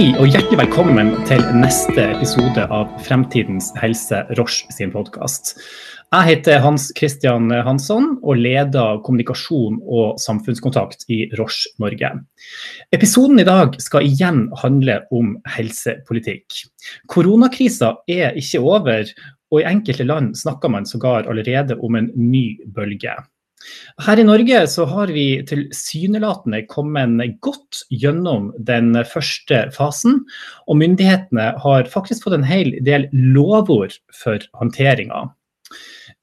Hei og hjertelig velkommen til neste episode av Fremtidens helse, Roche sin podkast. Jeg heter Hans Christian Hansson og leder kommunikasjon og samfunnskontakt i Roche Norge. Episoden i dag skal igjen handle om helsepolitikk. Koronakrisa er ikke over, og i enkelte land snakker man sågar allerede om en ny bølge. Her i Norge så har vi tilsynelatende kommet godt gjennom den første fasen. Og myndighetene har faktisk fått en hel del lovord for håndteringa.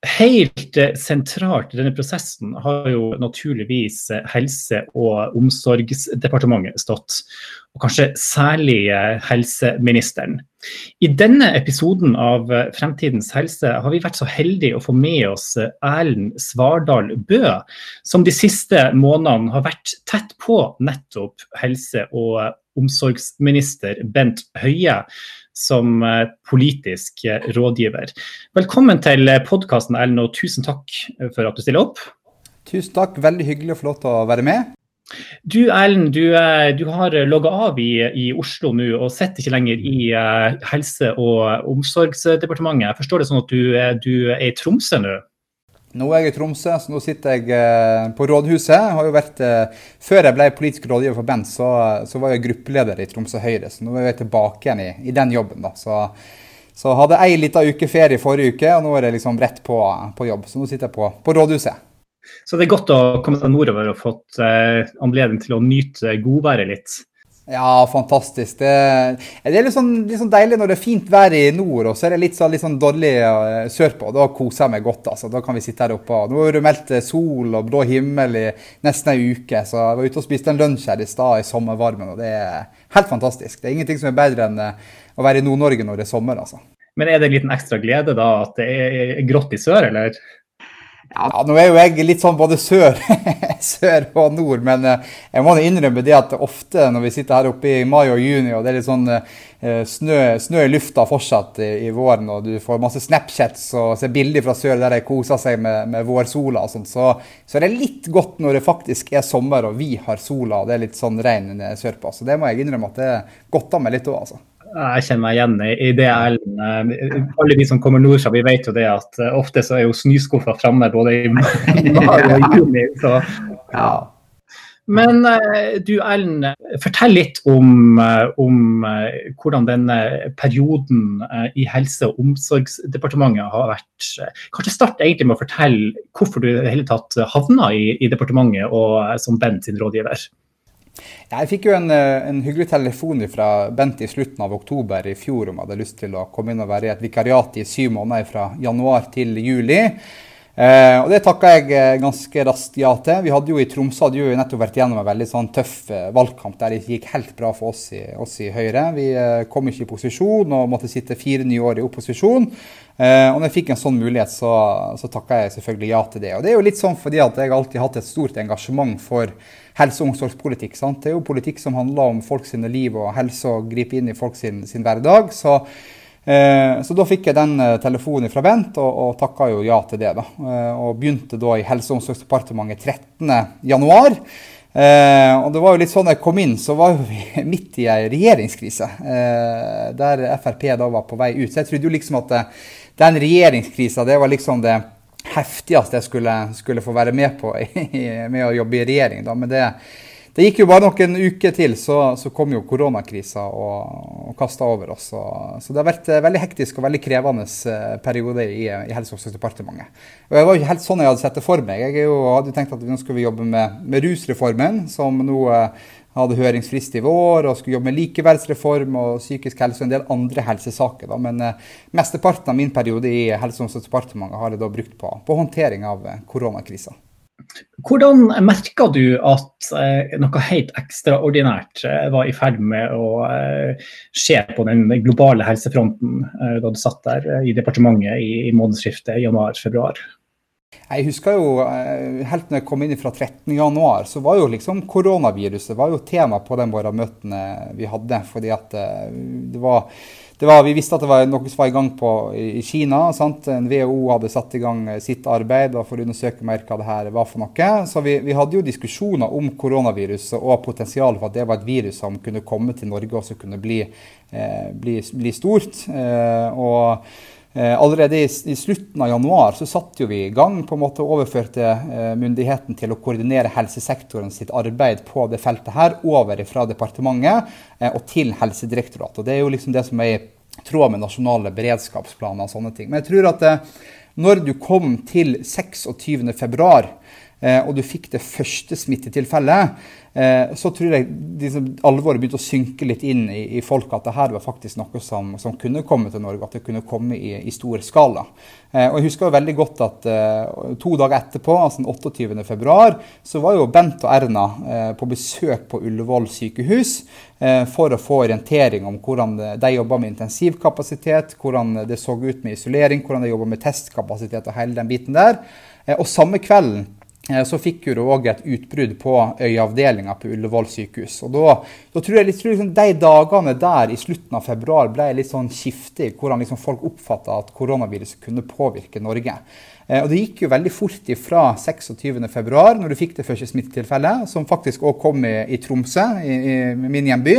Helt sentralt i denne prosessen har jo naturligvis Helse- og omsorgsdepartementet stått. Og kanskje særlig helseministeren. I denne episoden av Fremtidens helse har vi vært så heldige å få med oss Erlend Svardal Bø, som de siste månedene har vært tett på nettopp helse- og omsorgsminister Bent Høie som politisk rådgiver. Velkommen til podkasten, Ellen, og tusen takk for at du stiller opp. Tusen takk, veldig hyggelig og flott å være med. Du Ellen, du, du, har logga av i, i Oslo nå og sitter ikke lenger i Helse- og omsorgsdepartementet. Jeg forstår det sånn at du, du er i Tromsø nå? Nå er jeg i Tromsø, så nå sitter jeg uh, på rådhuset. Jeg vært, uh, før jeg ble politisk rådgiver for Bent, så, så, var jeg gruppeleder i Tromsø Høyre. Så nå er jeg tilbake igjen i, i den jobben. da. Så, så hadde jeg ei lita uke ferie forrige uke, og nå er jeg liksom rett på, på jobb. Så nå sitter jeg på, på rådhuset. Så det er godt å komme seg nordover og fått eh, anledning til å nyte godværet litt. Ja, fantastisk. Det, det er litt sånn, litt sånn, deilig når det er fint vær i nord, og så er det litt, sånn, litt sånn dårlig uh, sørpå. Da koser jeg meg godt. altså. Da kan vi sitte her oppe. Nå er det meldt sol og blå himmel i nesten ei uke. Så jeg var ute og spiste en lunsj her i stad i sommervarmen, og det er helt fantastisk. Det er ingenting som er bedre enn uh, å være i Nord-Norge når det er sommer, altså. Men er det en liten ekstra glede da at det er grått i sør, eller? Ja, nå er jo jeg litt sånn både sør, sør og nord, men jeg må innrømme det at ofte når vi sitter her oppe i mai og juni og det er litt sånn snø, snø i lufta fortsatt i, i, våren, og du får masse Snapchats og ser bilder fra sør der de koser seg med, med vårsola og sånt, så, så er det litt godt når det faktisk er sommer og vi har sola og det er litt sånn regn sørpå. Så det må jeg innrømme at det godter meg litt òg, altså. Jeg kjenner meg igjen i det, Ellen. Alle vi som kommer nordfra, vi vet jo det at ofte så er jo snøskuffa framme både i mai og juni. Så, ja. Men du Ellen, fortell litt om, om, hvordan denne perioden i Helse- og omsorgsdepartementet har vært. Kanskje start egentlig med å fortelle hvorfor du i det hele tatt havna i, i departementet og som Bent sin rådgiver. Jeg fikk jo en, en, hyggelig telefon fra Bent i slutten av oktober i fjor om jeg hadde lyst til å komme inn og være i et vikariat i syv måneder fra januar til juli. Eh, og Det takka jeg ganske raskt ja til. Vi hadde jo i Tromsø hadde jo nettopp vært gjennom en veldig sånn tøff valgkamp der det gikk helt bra for oss i, oss i Høyre. Vi kom ikke i posisjon og måtte sitte fire nye år i opposisjon. Eh, og når jeg fikk en sånn mulighet, så, så takka jeg selvfølgelig ja til det. Og det er jo litt sånn fordi at jeg alltid har hatt et stort engasjement for helse- og omsorgspolitikk. Sant? Det er jo politikk som handler om folk sine liv og helse og gripe inn i folk sin, sin hverdag. Så, eh, så, da fikk jeg den telefonen fra Bent og, og takka jo ja til det. da. Eh, og begynte da i Helse- og omsorgsdepartementet 13.1. Eh, og det var jo litt sånn jeg kom inn, så var vi midt i ei regjeringskrise. Eh, der Frp da var på vei ut. Så jeg trodde jo liksom at det, den regjeringskrisa det var liksom det heftigste jeg skulle, skulle få være med på med å jobbe i regjering. Da. Men det, det, gikk jo bare noen uker til, så, så kom jo koronakrisa og, og kasta over oss. Så, så, det har vært en veldig hektisk og veldig krevende periode i, i Helse- og omsorgsdepartementet. Og var jo ikke helt sånn jeg hadde sett det for meg. Jeg jo, hadde jo tenkt at nå skulle vi jobbe med, med rusreformen, som nå hadde høringsfrist i vår og skulle jobbe med likeverdsreform og psykisk helse og en del andre helsesaker. Da. Men eh, mesteparten av min periode i Helse- og omsorgsdepartementet har jeg da brukt på, på håndtering av koronakrisa. Hvordan merka du at eh, noe helt ekstraordinært eh, var i ferd med å eh, skje på den globale helsefronten eh, da du satt der i departementet i, i månedsskiftet januar-februar? Jeg husker jo helt når jeg kom inn fra 13.1, så var jo liksom koronaviruset var jo tema på de morgenmøtene møtene vi hadde. fordi at det var var, vi visste at det var noe som var i gang på, i Kina. Sant? En WHO hadde satt i gang sitt arbeid for å undersøke mer hva det her var for noe. Så vi, vi hadde jo diskusjoner om koronaviruset og potensialet for at det var et virus som kunne komme til Norge og som kunne bli, eh, bli, bli stort. Eh, og Eh, allerede i, i, slutten av januar så satte vi i gang på en måte overførte eh, myndigheten til å koordinere helsesektoren sitt arbeid på det feltet her over fra departementet eh, og til Helsedirektoratet. Det er jo liksom det som er i tråd med nasjonale beredskapsplaner og sånne ting. Men jeg tror at når du kom til 26.2 og du fikk det første smittetilfellet, Eh, så tror jeg liksom, alvoret begynte å synke litt inn i, i folk at det her var faktisk noe som, som, kunne komme til Norge, at det kunne komme i, i stor skala. Eh, og Jeg husker jo veldig godt at to dager etterpå, altså den 28.2, så var jo Bent og Erna på besøk på Ullevål sykehus for å få orientering om hvordan de jobba med intensivkapasitet, hvordan det så ut med isolering, hvordan de jobba med testkapasitet og hele den biten der. og samme kvelden Eh, så fikk hun òg et utbrudd på øyeavdelinga på Ullevål sykehus. Og da, da tror jeg liksom, De dagene der i slutten av februar ble litt sånn skiftig, hvordan liksom folk oppfatta at koronaviruset kunne påvirke Norge. Eh, og Det gikk jo veldig fort ifra 26.2, når du fikk det første smittetilfellet, som faktisk òg kom i, i Tromsø, i, i, min hjemby,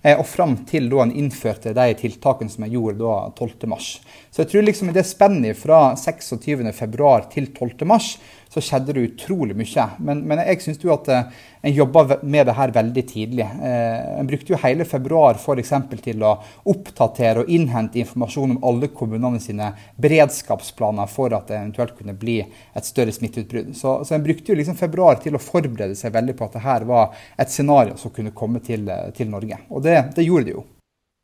eh, og fram til da en innførte de tiltakene som jeg gjorde da 12.3. Så jeg tror liksom i det spennet fra 26.2 til 12.3 så skjedde det utrolig mye. Men, men jeg syns at eh, en jobba med det her veldig tidlig. Eh, en brukte jo hele februar for til å oppdatere og innhente informasjon om alle kommunene sine beredskapsplaner for at det eventuelt kunne bli et større smitteutbrudd. Så, så en brukte jo liksom februar til å forberede seg veldig på at det her var et scenario som kunne komme til, eh, til Norge. Og det, det gjorde det jo.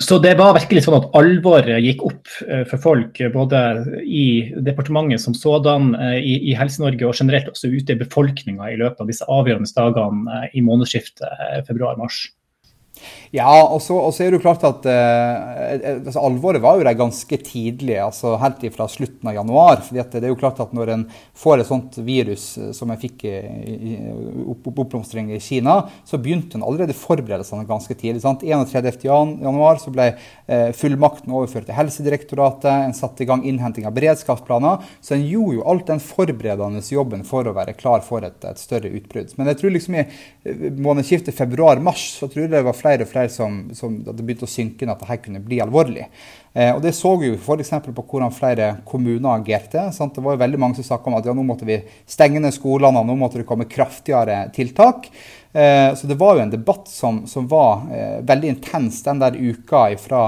Så det var virkelig sånn at alvoret gikk opp eh, for folk, eh, både i departementet som sådan, eh, i, i Helse-Norge og generelt også ute i befolkninga i løpet av disse avgjørende dagene i månedsskiftet februar-mars? Ja, og så, er det jo klart at eh, altså Alvoret var jo der ganske tidlig, altså helt fra slutten av januar. fordi det er jo klart at Når en får et sånt virus eh, som en fikk i, i opp, oppblomstring i Kina, så begynte en allerede forberedelsene ganske tidlig. sant? 31.1 så ble eh, fullmakten overført til Helsedirektoratet, en satte i gang innhenting av beredskapsplaner. Så en gjorde jo alt den forberedende jobben for å være klar for et, et større utbrudd. Men jeg tror liksom i eh, månedsskiftet februar-mars så tror jeg det var flere og flere som, som begynte å synke inn at dette kunne bli alvorlig. Eh, og Det så vi jo f.eks. på hvordan flere kommuner agerte. Sant? Det var jo veldig mange som snakka om at ja, nå måtte vi stenge ned skolene, og nå måtte det komme kraftigere tiltak. Eh, så det var jo en debatt som, som var eh, veldig intens den der uka eh, fra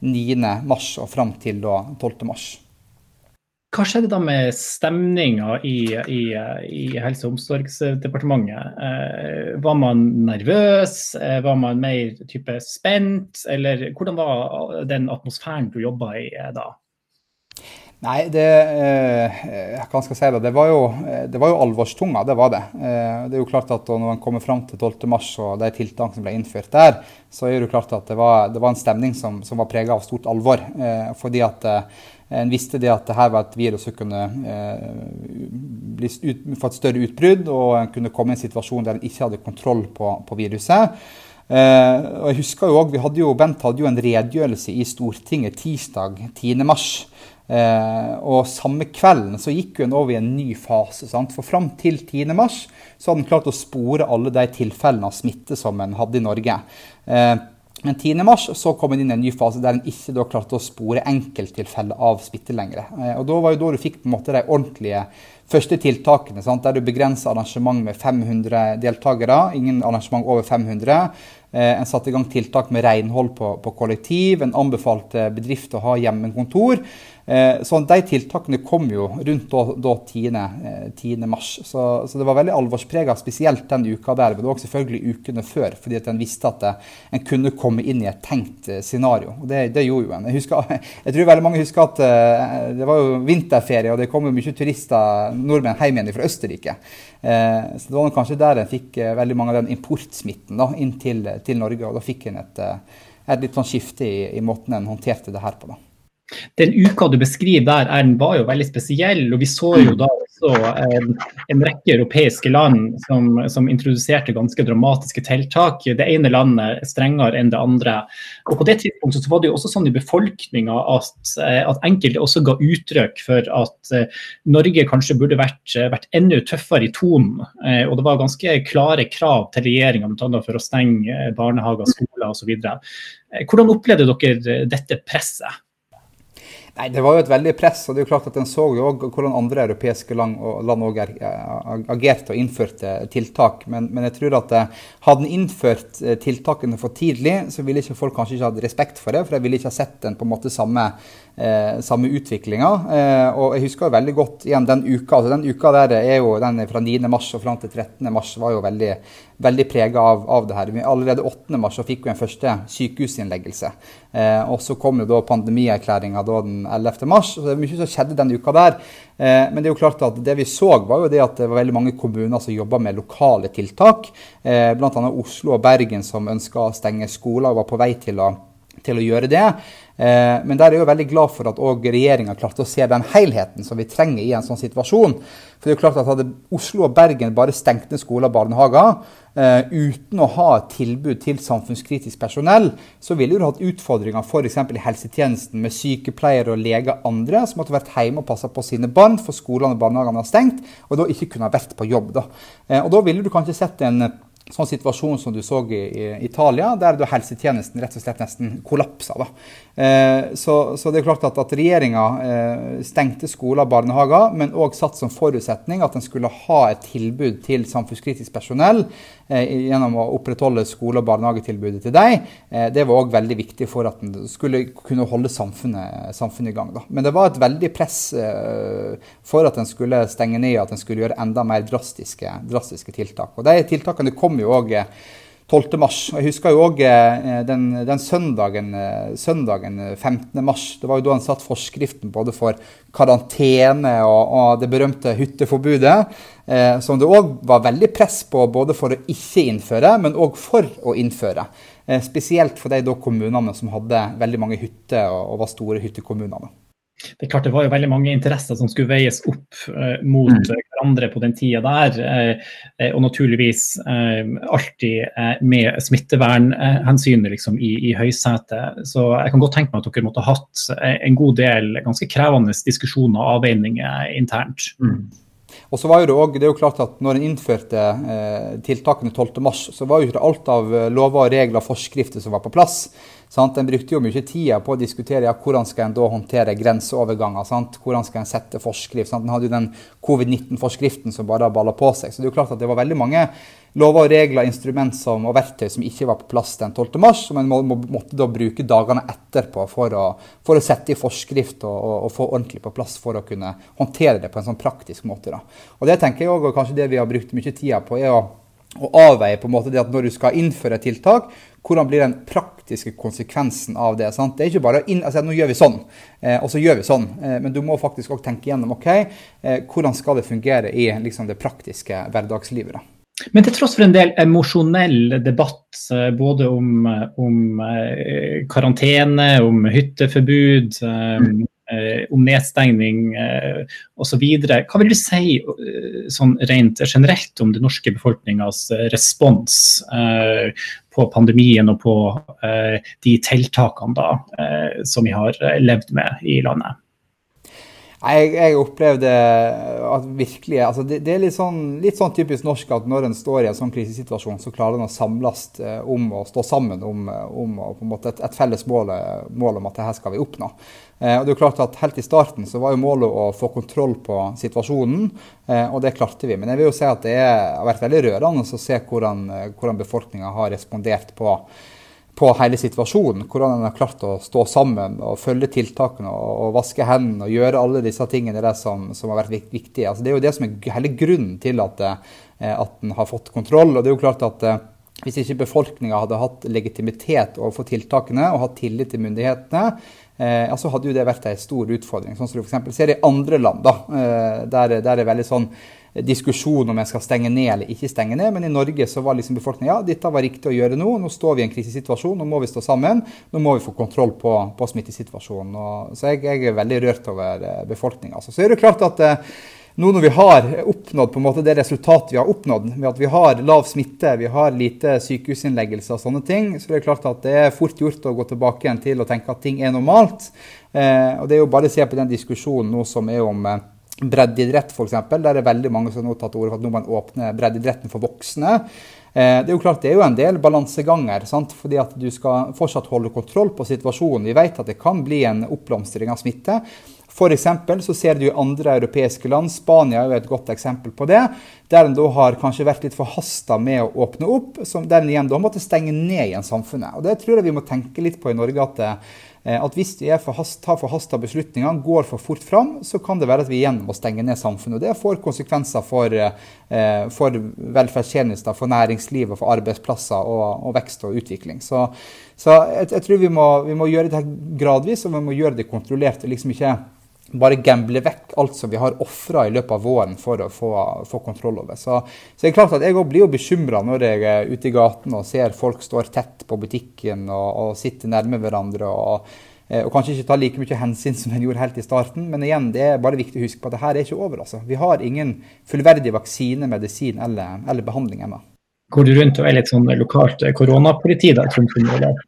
9.3 og fram til da 12.3. Hva skjedde da med stemninga i, i, i, Helse- og omsorgsdepartementet? Eh, var man nervøs? Eh, var man mer type spent? Eller hvordan var den atmosfæren du jobba i eh, da? Nei, det eh, Hva skal jeg si Det, Det var jo, det var jo alvorstunga, det var det. Eh, det er jo klart at Når man kommer fram til 12.3 og de tiltakene som ble innført der, så er det jo klart at det var, det var en stemning som, som var prega av stort alvor. Eh, fordi at en visste det at dette var et virus som kunne eh, ut, få et større utbrudd, og en kunne komme i en situasjon der en ikke hadde kontroll på, på viruset. Eh, og jeg husker jo også, jo, Bent hadde jo en redegjørelse i Stortinget tirsdag 10.3. Eh, og samme kvelden så gikk hun over i en ny fase. Sant? For fram til 10.3 så hadde en klart å spore alle de tilfellene av smitte som en hadde i Norge. Eh, men 10. Mars, så kom en inn i en ny fase der en ikke da klarte å spore enkelttilfeller av smitte lenger. Eh, og Da var jo da du fikk på en måte de ordentlige første tiltakene, sant? der du begrensa arrangement med 500 deltakere. Ingen arrangement over 500. Eh, en satte i gang tiltak med renhold på, på kollektiv. En anbefalte bedrifter å ha hjemmekontor. Eh, så de tiltakene kom jo rundt da, da 10. 10. Eh, mars. Så, så, det var veldig alvorsprega, spesielt den uka der. Men det også selvfølgelig ukene før, fordi at en visste at eh, en kunne komme inn i et tenkt scenario. Og det, det gjorde jo en. Jeg, husker, jeg, tror veldig mange husker at det var jo vinterferie, og det kom jo mye turister, nordmenn, hjem igjen fra Østerrike. Så det var kanskje der en fikk veldig mange av den importsmitten da, inn til, til Norge. Og da fikk en et, et litt sånn skifte i, i måten en håndterte det her på. da. Den uka du beskriver der, den var jo veldig spesiell. og Vi så jo da også en, en rekke europeiske land som, som, introduserte ganske dramatiske tiltak. Det ene landet strengere enn det andre. Og På det tidspunktet så var det jo også sånn i befolkninga at, at, enkelte også ga uttrykk for at Norge kanskje burde vært, vært enda tøffere i tonen. Og det var ganske klare krav til regjeringa for å stenge barnehager, skoler osv. Hvordan opplevde dere dette presset? Nei, Det var jo et veldig press. og det er jo klart at En så jo også hvordan andre europeiske land, land også agerte og innførte tiltak. Men, men jeg tror at eh, hadde en innført eh, tiltakene for tidlig, så ville ikke folk kanskje ikke hatt respekt for det. For de ville ikke ha sett den på en måte samme, eh, samme utviklinga. Eh, og jeg husker jo veldig godt igjen den uka. altså Den uka der er jo den fra 9. mars og fram til 13. mars var jo veldig veldig prega av, av, det her. Allerede 8. mars fikk vi en første sykehusinnleggelse. Eh, og så kom jo da pandemierklæringa den 11. mars. så Det er mye som skjedde den uka der. Eh, men det er jo klart at det vi så, var jo det at det var veldig mange kommuner som jobba med lokale tiltak. Eh, Bl.a. Oslo og Bergen som ønska å stenge skoler og var på vei til å til å gjøre det. Eh, men der er jeg jo veldig glad for at òg regjeringa klarte å se den helheten som vi trenger i en sånn situasjon. For det er jo klart at Hadde Oslo og Bergen bare stengt ned skoler og barnehager eh, uten å ha et tilbud til samfunnskritisk personell, så ville du hatt utfordringer f.eks. i helsetjenesten med sykepleiere og leger andre som måtte vært hjemme og passa på sine barn, for skolene og barnehagene var stengt, og da ikke kunne ha vært på jobb. Da. Eh, og da ville du kanskje sett en sånn situasjon som du så i, i Italia, der helsetjenesten rett og slett nesten kollapsa. Eh, så, så, det er klart at, at regjeringa eh, stengte skoler og barnehager, men òg satt som forutsetning at en skulle ha et tilbud til samfunnskritisk personell gjennom å opprettholde skole- og barnehagetilbudet til dem. Eh, det var òg veldig viktig for at en skulle kunne holde samfunnet, samfunnet i gang. Da. Men det var et veldig press eh, for at en skulle stenge ned, og at en skulle gjøre enda mer drastiske, drastiske tiltak. Og De tiltakene kom jo òg 12. mars. Jeg husker jo òg eh, den, den, søndagen, eh, søndagen 15. Eh, mars. Det var jo da han satt forskriften både for karantene og, og det berømte hytteforbudet. Eh, som det òg var veldig press på både for å ikke innføre, men òg for å innføre. Eh, spesielt for de kommunene som hadde veldig mange hytter og, og var store hyttekommuner det er klart det var jo veldig mange interesser som skulle veies opp eh, mot mm. hverandre på den tida der. Eh, og naturligvis eh, alltid med smittevernhensynet liksom, i, i høysetet. Så jeg kan godt tenke meg at dere måtte ha hatt en god del ganske krevende diskusjoner og avveininger internt. Mm. Og så var jo det, også, det er jo klart at når en innførte eh, tiltakene 12.3, så var jo ikke alt av lover, regler og forskrifter som var på plass. Sant? En brukte jo mye tid på å diskutere ja, hvordan skal en da håndtere grenseoverganger. Sant? Hvordan skal en sette forskrift. Sant? En hadde jo den covid-19-forskriften som bare balla på seg. Så det er jo klart at det var veldig mange lover, regler, instrument som, og verktøy som ikke var på plass den 12. mars, som en må, må, måtte da bruke dagene etterpå for å, for å sette i forskrift og, og, og, få ordentlig på plass for å kunne håndtere det på en sånn praktisk måte. Da. Og det tenker jeg også, og kanskje det vi har brukt mye tid på, er å å avveie på en måte det at når du skal innføre tiltak, hvordan blir den praktiske konsekvensen av det? Sant? Det er ikke bare inn, altså, nå gjør vi sånn, eh, og så gjør vi sånn. Eh, men du må faktisk også tenke gjennom ok, eh, hvordan skal det fungere i liksom, det praktiske hverdagslivet. da. Men til tross for en del emosjonell debatt eh, både om, om eh, karantene, om hytteforbud, mm Eh, om nedstengning eh, osv. Hva vil du si eh, sånn rent generelt om den norske befolkningas respons på pandemien og på de tiltakene da, som vi har levd med i landet? Jeg, jeg opplevde at virkelig altså det, det, er litt sånn, litt sånn, typisk norsk at når en står i en sånn krisesituasjon, så klarer en å samles om å stå sammen om, om et, et, felles mål, mål, om at dette skal vi oppnå. Eh, og det er klart at Helt i starten så var jo målet å få kontroll på situasjonen, eh, og det klarte vi. Men jeg vil jo si at det har vært veldig rørende å se hvordan, eh, hvordan befolkninga har respondert på, på hele situasjonen. Hvordan en har klart å stå sammen og følge tiltakene og, og vaske hendene og gjøre alle disse tingene det som, som har vært viktige. Altså, det er jo det som er hele grunnen til at, at en har fått kontroll. og det er jo klart at hvis ikke befolkninga hadde hatt legitimitet overfor tiltakene og hatt tillit til myndighetene, eh, så hadde jo det vært en stor utfordring. Sånn som du f.eks. ser i andre land, da, eh, der, der er veldig sånn diskusjon om jeg skal stenge ned eller ikke stenge ned. Men i Norge så var liksom befolkningen ja, dette var riktig å gjøre nå. Nå står vi i en krisesituasjon, nå må vi stå sammen. Nå må vi få kontroll på, på smittesituasjonen. Og, så jeg, jeg, er veldig rørt over eh, befolkninga. Altså. Så er det klart at eh, nå når vi har oppnådd på en måte det resultatet vi har oppnådd, med at vi har lav smitte, vi har lite sykehusinnleggelser og sånne ting, så det er klart at det er fort gjort å gå tilbake igjen til å tenke at ting er normalt. Eh, og Det er jo bare å se på den diskusjonen nå som er om eh, breddeidrett f.eks. Der er det veldig mange som har tatt til orde for at nå må man åpne breddeidretten for voksne. Eh, det er jo klart det er jo en del balanseganger, sant? fordi at du skal fortsatt holde kontroll på situasjonen. Vi vet at det kan bli en oppblomstring av smitte. F.eks. så ser du i andre europeiske land, Spania er jo et godt eksempel på det, der en da har kanskje vært litt forhasta med å åpne opp, som der en igjen da måtte stenge ned igjen samfunnet. Og Det tror jeg vi må tenke litt på i Norge. at eh, at hvis vi forhast, tar forhasta beslutninger, går for fort fram, så kan det være at vi igjen må stenge ned samfunnet. Det får konsekvenser for, eh, for velferdstjenester, for næringslivet, for arbeidsplasser og, og vekst og utvikling. Så, så jeg, jeg, tror vi må, vi må gjøre det gradvis, og vi må gjøre det kontrollert. liksom ikke bare gamble vekk alt som vi har ofra i løpet av våren for å få, få kontroll over. Så, så, det er klart at jeg blir jo bekymra når jeg er ute i gaten og ser folk står tett på butikken og, og sitter nærme hverandre. og, eh, og kanskje ikke tar like mye hensyn som en gjorde helt i starten. Men igjen, det er bare viktig å huske på at det her er ikke over. altså. Vi har ingen fullverdig vaksine, medisin eller, eller behandling ennå. Går du rundt og er litt sånn lokalt koronapoliti der, Trond Eller?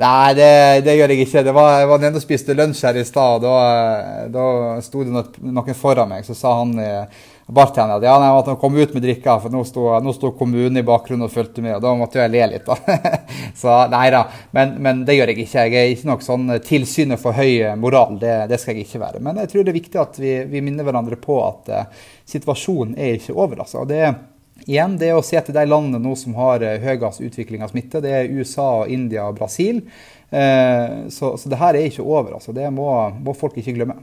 Nei, det, det, gjør jeg ikke. Det var, jeg var nede og spiste lunsj her i stad. Da, da sto det noen foran meg. Så sa han eh, bartenderen at ja, nei, at han kom ut med drikka, for nå sto, nå sto kommunen i bakgrunnen og fulgte med. og Da måtte jeg le litt. da. så nei da, men, men, det gjør jeg ikke. Jeg er ikke nok sånn tilsynet for høy moral. Det, det, skal jeg ikke være. Men jeg tror det er viktig at vi, vi minner hverandre på at uh, situasjonen er ikke over. altså. Det er Igjen, det å se til de landene nå som har eh, høyest utvikling av smitte, det er USA, India og Brasil. Eh, så, så det her er ikke over. altså. Det må, må folk ikke glemme.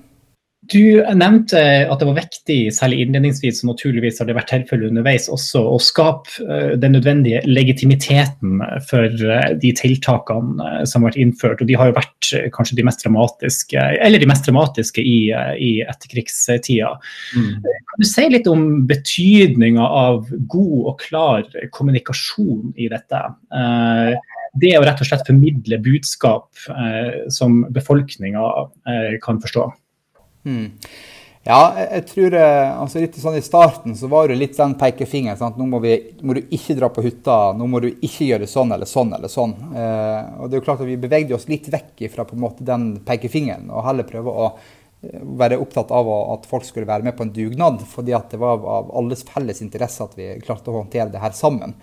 Du nevnte at det var viktig, særlig innledningsvis, og naturligvis har det vært tilfellet underveis også, å skape eh, den nødvendige legitimiteten for eh, de tiltakene eh, som har vært innført. Og de har jo vært kanskje de mest dramatiske, eller de mest dramatiske i, i etterkrigstida. Mm. Kan du si litt om betydninga av god og klar kommunikasjon i dette? Det å rett og slett formidle budskap som befolkninga kan forstå. Mm. Ja, jeg tror eh, altså litt sånn I starten så var det litt den pekefingeren. Sant? Nå må, vi, må, du ikke dra på hytta, nå må du ikke gjøre sånn eller sånn eller sånn. Eh, og det er jo klart at Vi bevegde oss litt vekk fra på en måte den pekefingeren, og heller prøve å eh, være opptatt av at folk skulle være med på en dugnad. fordi at det var av alles felles interesse at vi klarte å håndtere det her sammen.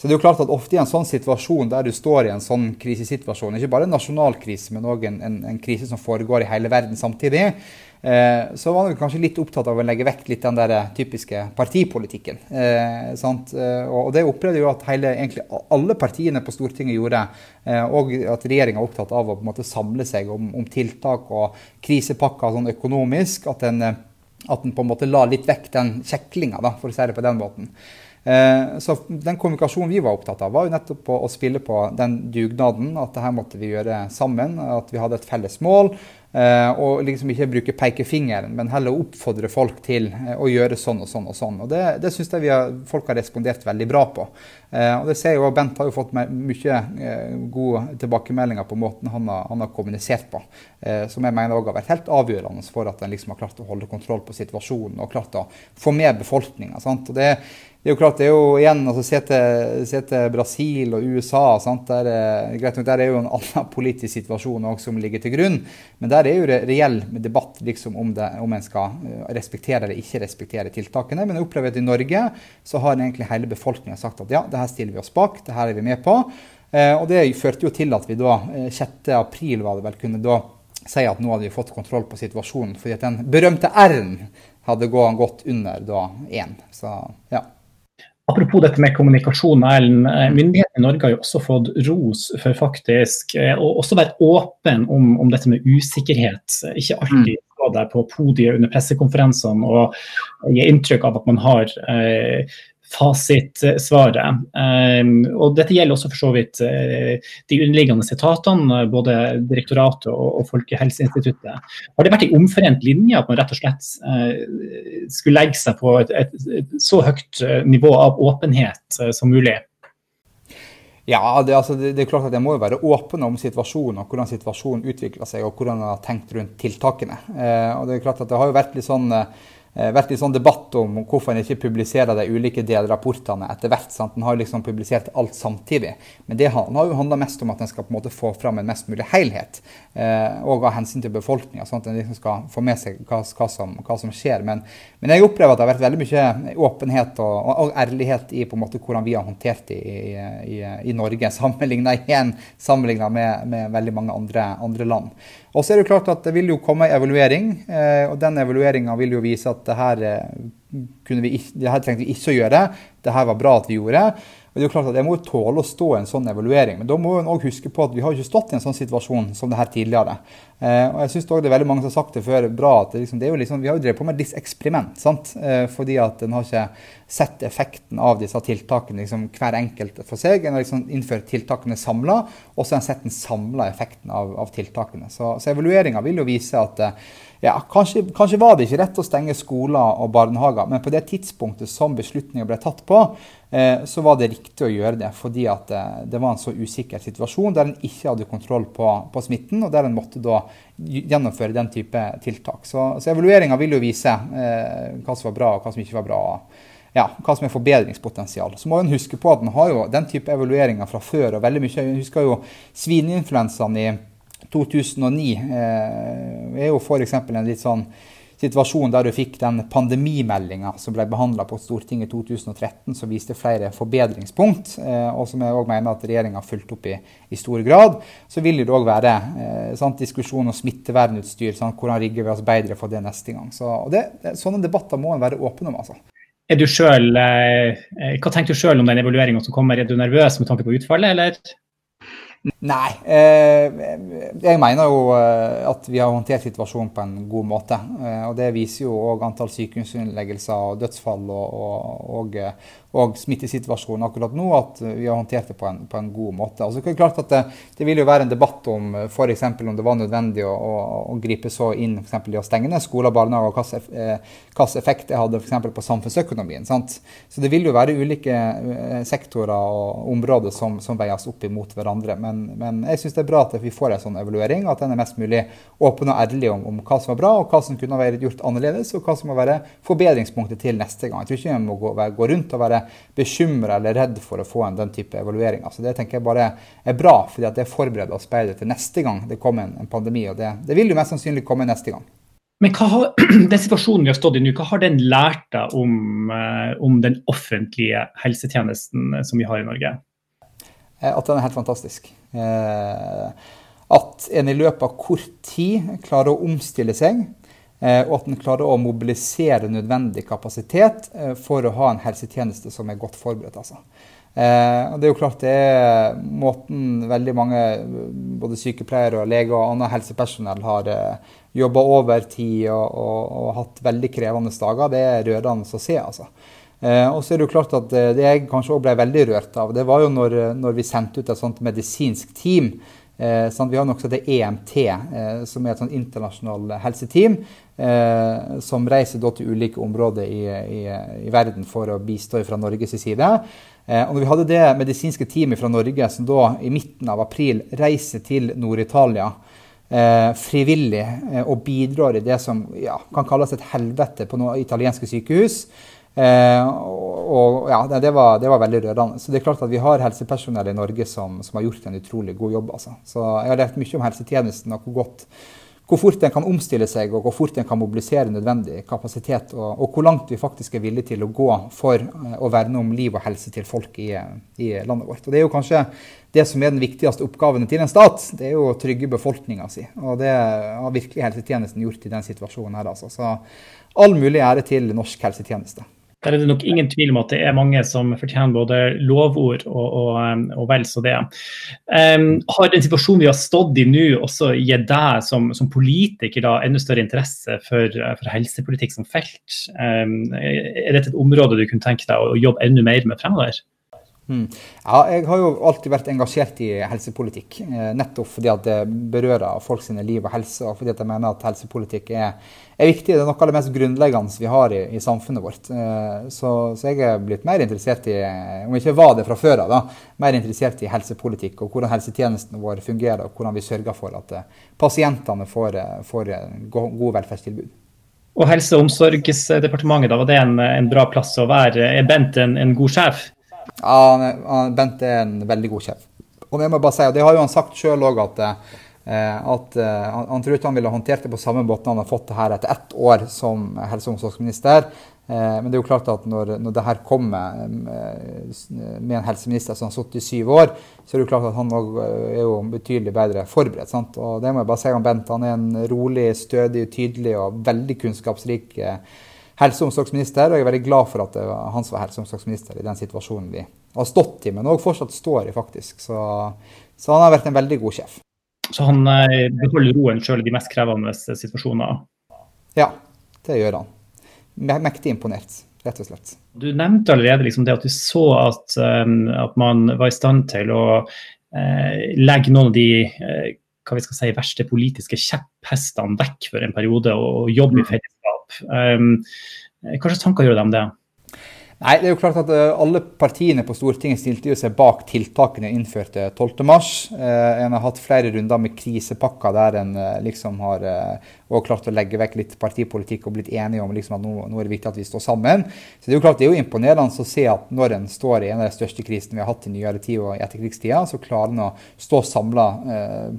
Så det er jo klart at ofte i en sånn situasjon der du står i en sånn krisesituasjon, ikke bare en nasjonal krise, men òg en, en, en, krise som foregår i hele verden samtidig, eh, så var han kanskje litt opptatt av å legge vekk litt den der typiske partipolitikken. Eh, eh, og det opplevde jo at hele, egentlig alle partiene på Stortinget gjorde, eh, og at regjeringa er opptatt av å på en måte samle seg om, om tiltak og krisepakker sånn økonomisk. At en, at en på en måte la litt vekk den kjeklinga, for å si det på den måten. Eh, så den kommunikasjonen vi var opptatt av, var jo nettopp å, spille på den dugnaden. At det her måtte vi gjøre sammen. At vi hadde et felles mål. Eh, og liksom ikke bruke pekefingeren, men heller oppfordre folk til eh, å gjøre sånn og sånn og sånn. Og Det, det syns jeg har, folk har respondert veldig bra på. og det ser jeg jo, Bent har jo fått mye gode tilbakemeldinger på måten han har, han har kommunisert på. som jeg mener også har vært helt avgjørende for at en liksom har klart å holde kontroll på situasjonen og klart å få med befolkninga. Det, det er jo klart, det er jo igjen altså Se til, se til Brasil og USA. Sant? Der, greit nok, der er jo en annen politisk situasjon også som ligger til grunn. Men der er jo reell debatt liksom, om, det, om en skal eh, respektere eller ikke respektere tiltakene. Men jeg opplever at i Norge så har egentlig hele befolkninga sagt at ja, det her stiller vi oss bak, det her er vi med på. Eh, og det førte jo til at vi da 6. Eh, april var det vel, kunne da si at nå hadde vi fått kontroll på situasjonen. Fordi at den berømte R-en hadde gått under da 1. Så ja. Apropos dette med kommunikasjon, Erlend. Eh, myndighetene i Norge har jo også fått ros for faktisk eh, å også være åpen om, om, dette med usikkerhet. Ikke alltid mm. stå der på podiet under pressekonferansene og gi inntrykk av at man har eh, fasitsvaret. Um, og dette gjelder også for så vidt uh, de underliggende etatene, både direktoratet og, Folkehelseinstituttet. Har det vært en omforent linje at man rett og slett uh, skulle legge seg på et, et, så høyt nivå av åpenhet som mulig? Ja, det, altså, det, det, er klart at Jeg må jo være åpen om situasjonen og hvordan situasjonen utvikler seg og hvordan jeg har tenkt rundt tiltakene. og Det er klart at det har jo vært litt sånn Eh, vært litt sånn debatt om hvorfor en ikke publiserer de ulike delrapportene etter hvert. sant? En har liksom publisert alt samtidig. Men det har jo handla mest om at en skal på en måte få fram en mest mulig helhet. Eh, og av hensyn til befolkninga, sånn at en liksom skal få med seg hva, hva, som, hva som, skjer. Men, men, jeg opplever at det har vært veldig mye åpenhet og, og, og ærlighet i på en måte hvordan vi har håndtert det i, i, i Norge, sammenligna igjen sammenligna med, med, veldig mange andre, andre land. Og så er det jo klart at det vil jo komme en evaluering, eh, og den evalueringa vil jo vise at det her, eh, vi, det her trengte vi ikke å gjøre. Det her var bra at vi gjorde. Og det er jo klart at Jeg må jo tåle å stå i en sånn evaluering, men da må en òg huske på at vi har ikke stått i en sånn situasjon som det her tidligere. Eh, og jeg synes også det er veldig mange som har sagt det før, bra at det, liksom, det liksom, vi har jo drevet på med et eksperiment. sant? Eh, fordi at en har ikke sett effekten av disse tiltakene liksom, hver enkelt for seg. En har liksom innført tiltakene samla, og så har en sett den samla effekten av, av tiltakene. Så, så evalueringa vil jo vise at eh, ja, kanskje, kanskje, var det ikke rett å stenge skoler og barnehager, men på det tidspunktet som beslutninga ble tatt på, så var det riktig å gjøre det. Fordi at det var en så usikker situasjon der en ikke hadde kontroll på, på smitten, og der en måtte da gjennomføre den type tiltak. Så, så evalueringa vil jo vise eh, hva som var bra og hva som ikke var bra. Ja, hva som er forbedringspotensial. Så må en huske på at en har jo den type evalueringer fra før. og veldig mye, Jeg husker jo svineinfluensaen i 2009 eh, er jo f.eks. en litt sånn situasjon der du fikk den pandemimeldinga som ble behandla på Stortinget i 2013, som viste flere forbedringspunkt, eh, og som jeg også mener at regjeringa har fulgt opp i, i, stor grad. Så vil det òg være eh, sant, diskusjon om smittevernutstyr. Sant, hvordan rigger vi oss bedre for det neste gang. Så, det, sånne debatter må en være åpen om. altså. Er du selv, eh, hva tenker du sjøl om den evalueringa som kommer? Er du nervøs med tanke på utfallet, eller? Nei. Eh, jeg mener jo eh, at vi har håndtert situasjonen på en god måte. Eh, og Det viser jo òg antall sykehusinnleggelser og dødsfall og, og, og, og smittesituasjonen akkurat nå, at vi har håndtert det på en, på en god måte. Altså, det, er klart at det, det, vil jo være en debatt om f.eks. om det var nødvendig å, å, å gripe så inn for i å stenge ned skoler barnehager, og hvilken eh, effekt det hadde for på samfunnsøkonomien. Sant? Så det vil jo være ulike eh, sektorer og områder som, som veies opp imot hverandre. Men, men jeg syns det er bra at vi får en sånn evaluering, at den er mest mulig åpen og ærlig om, om hva som var bra, og hva som kunne vært gjort annerledes, og hva som må være forbedringspunktet til neste gang. Jeg tror ikke vi må gå, gå rundt og være bekymra eller redd for å få en den type evaluering. Altså det tenker jeg bare er bra, fordi det forbereder oss bedre til neste gang det kommer en, en pandemi. og det, det, vil jo mest sannsynlig komme neste gang. Men hva har, den situasjonen vi har stått i nå, hva har den lært deg om, eh, om den offentlige helsetjenesten eh, som vi har i Norge? Eh, at den er helt fantastisk. At en i løpet av kort tid klarer å omstille seg og at en klarer å mobilisere nødvendig kapasitet eh, for å ha en helsetjeneste som er godt forberedt. Altså. Eh, det er jo klart det er måten veldig mange, både sykepleiere, og leger og annet helsepersonell, har jobba overtid og, og, og hatt veldig krevende dager. Det er rørende å se. altså. og så er Det jo klart at det jeg kanskje også ble veldig rørt av, det var jo når, når vi sendte ut et sånt medisinsk team Eh, vi har også det EMT, eh, som er et sånn internasjonalt helseteam. Eh, som reiser til ulike områder i, i, i, verden for å bistå fra Norges side. Eh, og når vi hadde det medisinske teamet fra Norge som da i midten av april reiser til Nord-Italia eh, frivillig eh, og bidrar i det som ja, kan kalles et helvete på noen italienske sykehus, Eh, og, ja, det var, det var, veldig rørende. Så det er klart at vi har helsepersonell i Norge som, som har gjort en utrolig god jobb. Altså. Så jeg har lært mye om helsetjenesten og hvor, godt, hvor fort den kan omstille seg og hvor fort den kan mobilisere nødvendig kapasitet. Og, og hvor langt vi faktisk er villige til å gå for eh, å verne om liv og helse til folk i, i, landet vårt. Og Det er jo kanskje det som er den viktigste oppgaven til en stat. Det er jo å trygge befolkninga si. Og det har virkelig helsetjenesten gjort i den situasjonen her. Altså. Så all mulig ære til norsk helsetjeneste. Der er det nok ingen tvil om at det er mange som fortjener både lovord og, og, um, og vel så det. Um, har den situasjonen vi har stått i nå også gitt deg som, som, politiker da, enda større interesse for, for helsepolitikk som felt? Um, er dette et område du kunne tenke deg å jobbe enda mer med fremover? Mm. Ja, jeg har jo alltid vært engasjert i helsepolitikk. Eh, nettopp fordi at det berører folk sine liv og helse, og fordi at jeg mener at helsepolitikk er, er viktig. Det er noe av det mest grunnleggende vi har i, i samfunnet vårt. Eh, så, så, jeg er blitt mer interessert i, om ikke var det fra før av, mer interessert i helsepolitikk og hvordan helsetjenesten vår fungerer, og hvordan vi sørger for at eh, pasientene får, får gode velferdstilbud. Og Helse- og omsorgsdepartementet, da, var det en, en, bra plass å være? Er Bent en, en god sjef? Ja, Bent er en veldig god sjef. Og jeg må bare si, og det har jo han sagt sjøl òg, at, eh, at han, han tror ikke han ville håndtert det på samme måte han har fått det her etter ett år som helse- og omsorgsminister. Eh, men det er jo klart at når, når det her kommer med en helseminister som har sittet i syv år, så er det jo klart at han er jo betydelig bedre forberedt. Sant? Og det må jeg bare si om Bent. Han er en rolig, stødig, tydelig og veldig kunnskapsrik helse- og omsorgsminister. Og jeg er veldig glad for at det var han som var helse- og omsorgsminister i den situasjonen vi har stått i, men òg fortsatt står i, faktisk. Så, så, han har vært en veldig god sjef. Så han eh, beholder roen sjøl i de mest krevende situasjoner? Ja, det gjør han. Mektig imponert, rett og slett. Du nevnte allerede liksom det at du så at, um, at, man var i stand til å uh, legge noen av de uh, hva vi skal si, verste politiske kjepphestene vekk for en periode og, og jobbe i mm. Fellesskap. Um, tanker gjør det? Nei, det er jo klart at uh, Alle partiene på Stortinget stilte jo seg bak tiltakene innførte 12.3. Uh, en har hatt flere runder med krisepakker der en liksom har klart å legge vekk litt partipolitikk og blitt enige om liksom, at nå, nå, er det viktig at vi står sammen. Så Det er jo klart det er jo imponerende å se at når en står i en av de største krisene vi har hatt i nyere tid og i etterkrigstida, så klarer en å stå samla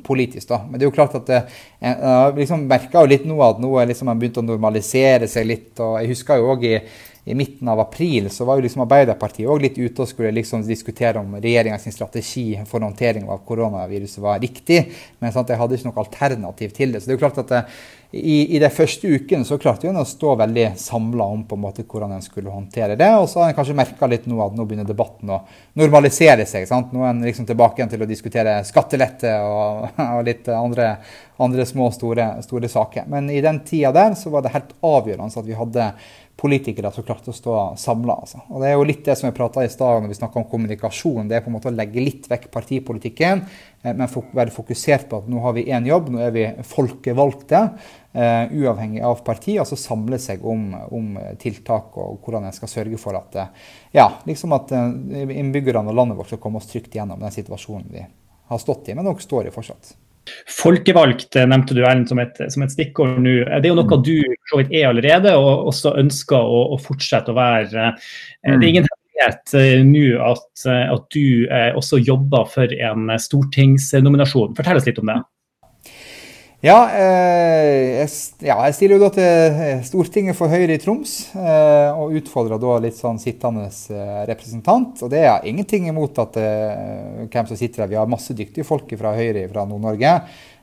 politisk. da. Men det er jo klart at en liksom merker jo litt nå at nå er liksom en begynt å normalisere seg litt. og Jeg husker jo også i i midten av april så var jo liksom Arbeiderpartiet òg litt ute og skulle liksom diskutere om regjeringas strategi for håndtering av koronaviruset var riktig. Men sant, jeg hadde ikke noe alternativ til det. Så det er jo klart at det, i, i, de første ukene så klarte en å stå veldig samla om på en måte hvordan en skulle håndtere det. Og så har en kanskje merka litt nå at nå begynner debatten å normalisere seg. sant? Nå er en liksom tilbake igjen til å diskutere skattelette og, og litt andre, andre små, store, store saker. Men i den tida der så var det helt avgjørende at vi hadde politikere som klarte å stå samla. Altså. Og det er jo litt det som vi prata i stad når vi snakka om kommunikasjon. Det er på en måte å legge litt vekk partipolitikken, eh, men være fokusert på at nå har vi én jobb, nå er vi folkevalgte. Uh, uavhengig av parti, altså samle seg om, om, tiltak og hvordan en skal sørge for at, uh, ja, liksom at innbyggerne og landet vårt skal komme oss trygt gjennom den situasjonen vi har stått i, men også står i fortsatt. Folkevalgt nevnte du Erlend, som som et stikkord nå. Det er jo noe mm. du så vidt er allerede, og også ønsker å, å fortsette å være. Eh, det er mm. ingen hemmelighet eh, nå at, eh, at, du også jobber for en stortingsnominasjon. Fortell oss litt om det. Ja, eh, jeg, ja, jeg stiller jo da til Stortinget for Høyre i Troms, eh, og utfordrer da litt sånn sittende representant. Og det er ingenting imot at, eh, hvem som sitter der. Vi har masse dyktige folk fra Høyre fra Nord-Norge.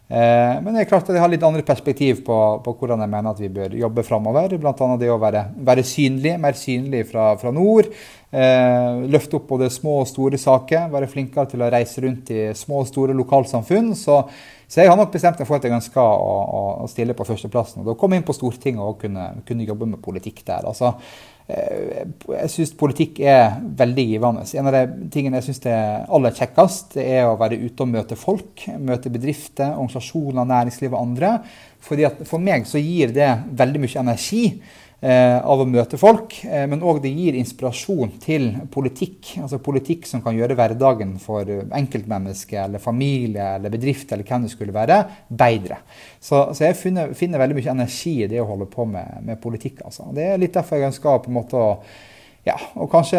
Eh, men det er klart at jeg har litt andre perspektiv på, på hvordan jeg mener at vi bør jobbe framover. Bl.a. det å være, være, synlig, mer synlig fra, fra nord. Eh, løfte opp både små og store saker. Være flinkere til å reise rundt i små og store lokalsamfunn. Så, så jeg har nok bestemt meg for at jeg ønsker å, å, å stille på førsteplassen. Og da komme inn på Stortinget og kunne, kunne jobbe med politikk der. altså jeg syns politikk er veldig givende. En av de tingene jeg syns er aller kjekkest, er å være ute og møte folk. Møte bedrifter, organisasjoner, næringsliv og andre. Fordi For meg så gir det veldig mye energi. Eh, av å møte folk, eh, men òg det gir inspirasjon til politikk. Altså politikk som kan gjøre hverdagen for enkeltmennesker eller familie eller bedrift eller hvem det skulle være, bedre. Så, så jeg finner, finner, veldig mye energi i det å holde på med, med politikk. Altså. Det er litt derfor jeg ønsker på en måte å ja, og kanskje,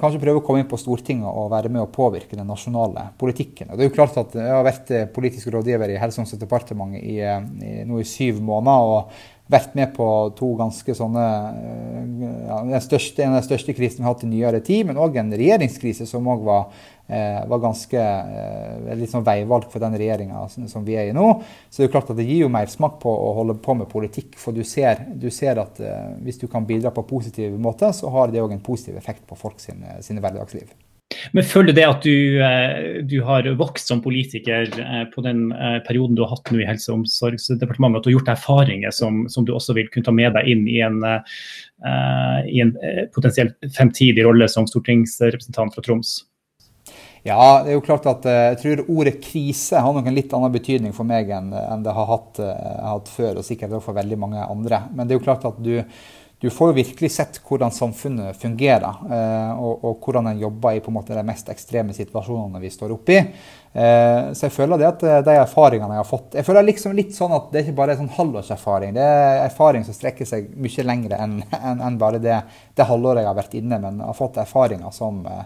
kanskje, prøve å komme inn på Stortinget og være med å påvirke den nasjonale politikken. Og det er jo klart at Jeg har vært politisk rådgiver i Helse- og omsorgsdepartementet i, i, nå i syv måneder. og vært med på to ganske sånne eh, ja, største, En av de største krisene vi har hatt i nyere tid, men òg en regjeringskrise som òg var, eh, var, ganske eh, litt sånn veivalg for den regjeringa som vi er i nå. Så det er jo klart at det gir jo mersmak på å holde på med politikk. For du ser, du ser at eh, hvis du kan bidra på positiv måte, så har det òg en positiv effekt på folk sine, sine hverdagsliv. Men føler det at du, eh, du, har vokst som politiker eh, på den eh, perioden du har hatt nå i Helse- og omsorgsdepartementet, at du har gjort erfaringer som, som, du også vil kunne ta med deg inn i en, i en potensielt fremtidig rolle som stortingsrepresentant fra Troms? Ja, det er jo klart at jeg tror ordet krise har nok en litt annen betydning for meg enn, enn det har hatt, hatt, før, og sikkert for veldig mange andre. Men det er jo klart at du du får jo virkelig sett hvordan samfunnet fungerer, eh, og, og, hvordan en jobber i en måte de mest ekstreme situasjonene vi står oppe i. Eh, så jeg føler det at eh, de erfaringene jeg har fått Jeg føler liksom litt sånn at det er ikke bare er sånn halvårserfaring. Det er erfaring som strekker seg mye lenger enn enn en bare det, det halvåret jeg har vært inne, men har fått erfaringer som Eh,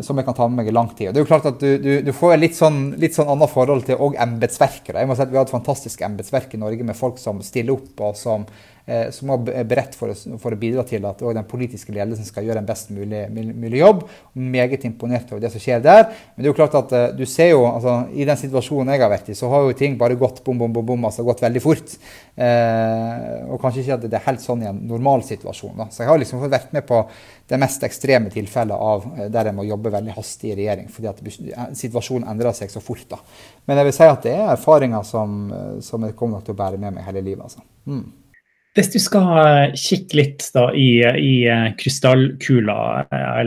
som jeg kan ta med meg i lang tid. Og det er jo klart at Du, du, du får litt sånn, litt sånn annet forhold til embetsverket. Si Vi har et fantastisk embetsverk i Norge med folk som stiller opp og som Eh, som er beredt for, for, å bidra til at den politiske ledelsen skal gjøre en best mulig, mulig, jobb. Meget imponert over det som skjer der. Men det er jo klart at uh, du ser jo, altså, i den situasjonen jeg har vært i, så har jo ting bare gått bom, bom, bom, bom, altså gått veldig fort. Eh, og kanskje ikke at det er helt sånn i en normal situasjon. Da. Så jeg har liksom fått vært med på det mest ekstreme tilfellet av der jeg må jobbe veldig hastig i regjering, fordi at situasjonen endrer seg så fort. da. Men jeg vil si at det er erfaringer som, som jeg kommer nok til å bære med meg hele livet. altså. Mm. Hvis du skal kikke litt da, i, i eh, krystallkula eh,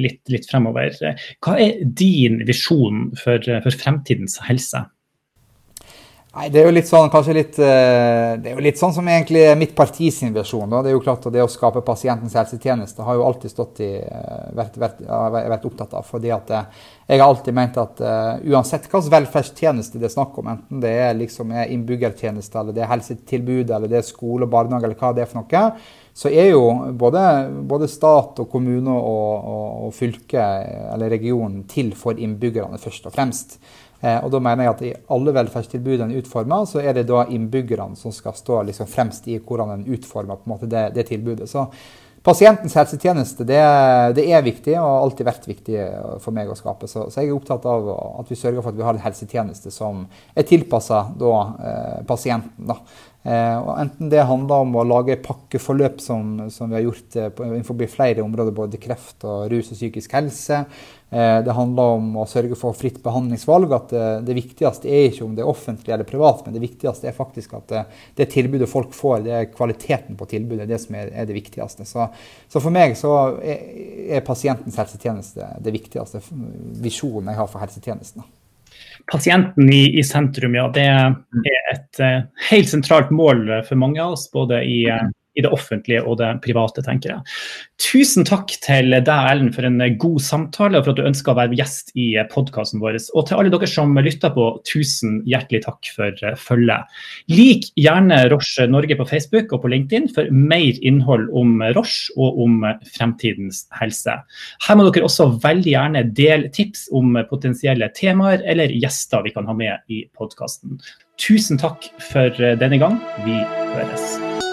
litt, litt, fremover, hva er din visjon for, for fremtidens helse? Nei, Det er jo litt sånn, kanskje litt, eh, det er jo litt sånn som egentlig mitt partis versjon. Da. Det er jo klart at det å skape pasientens helsetjeneste har jo alltid stått i, vært, vært, vært opptatt av. fordi at jeg har alltid ment at uansett hvilken velferdstjeneste det er snakk om, enten det er liksom innbyggertjeneste, eller det er helsetilbud, eller det er skole og barnehage, eller hva det er for noe, så er jo både, både stat og kommune og, og, og, fylke eller region til for innbyggerne, først og fremst. Eh, og da mener jeg at i alle velferdstilbudene utformer, så er det da innbyggerne som skal stå liksom fremst i hvordan en utformer på en måte det, det tilbudet. Så Pasientens helsetjeneste det, det, er viktig og har alltid vært viktig for meg å skape. Så, så, jeg er opptatt av at vi sørger for at vi har en helsetjeneste som er tilpassa eh, pasienten. Da. Eh, enten det handler om å lage pakkeforløp som, som vi har gjort eh, innenfor flere områder, både kreft og rus og psykisk helse. Eh, det handler om å sørge for fritt behandlingsvalg. At eh, det viktigste er ikke om det er offentlig eller privat, men det viktigste er faktisk at det, eh, tilbudet folk får, det er kvaliteten på tilbudet, det som er, det viktigste. Så, så, for meg så er, pasientens helsetjeneste det viktigste visjonen jeg har for helsetjenesten pasienten i, i, sentrum, ja, det er et helt sentralt mål for mange av oss. Både i, uh, i det offentlige og det private, tenker jeg. Tusen takk til deg, Ellen, for en god samtale og for at du ønska å være gjest i podkasten vår. Og til alle dere som lytter på, tusen hjertelig takk for eh, følget. Lik gjerne Roche Norge på Facebook og på LinkedIn for mer innhold om Roche og om fremtidens helse. Her må dere også veldig gjerne dele tips om potensielle temaer eller gjester vi kan ha med i podkasten. Tusen takk for denne gang. Vi høres.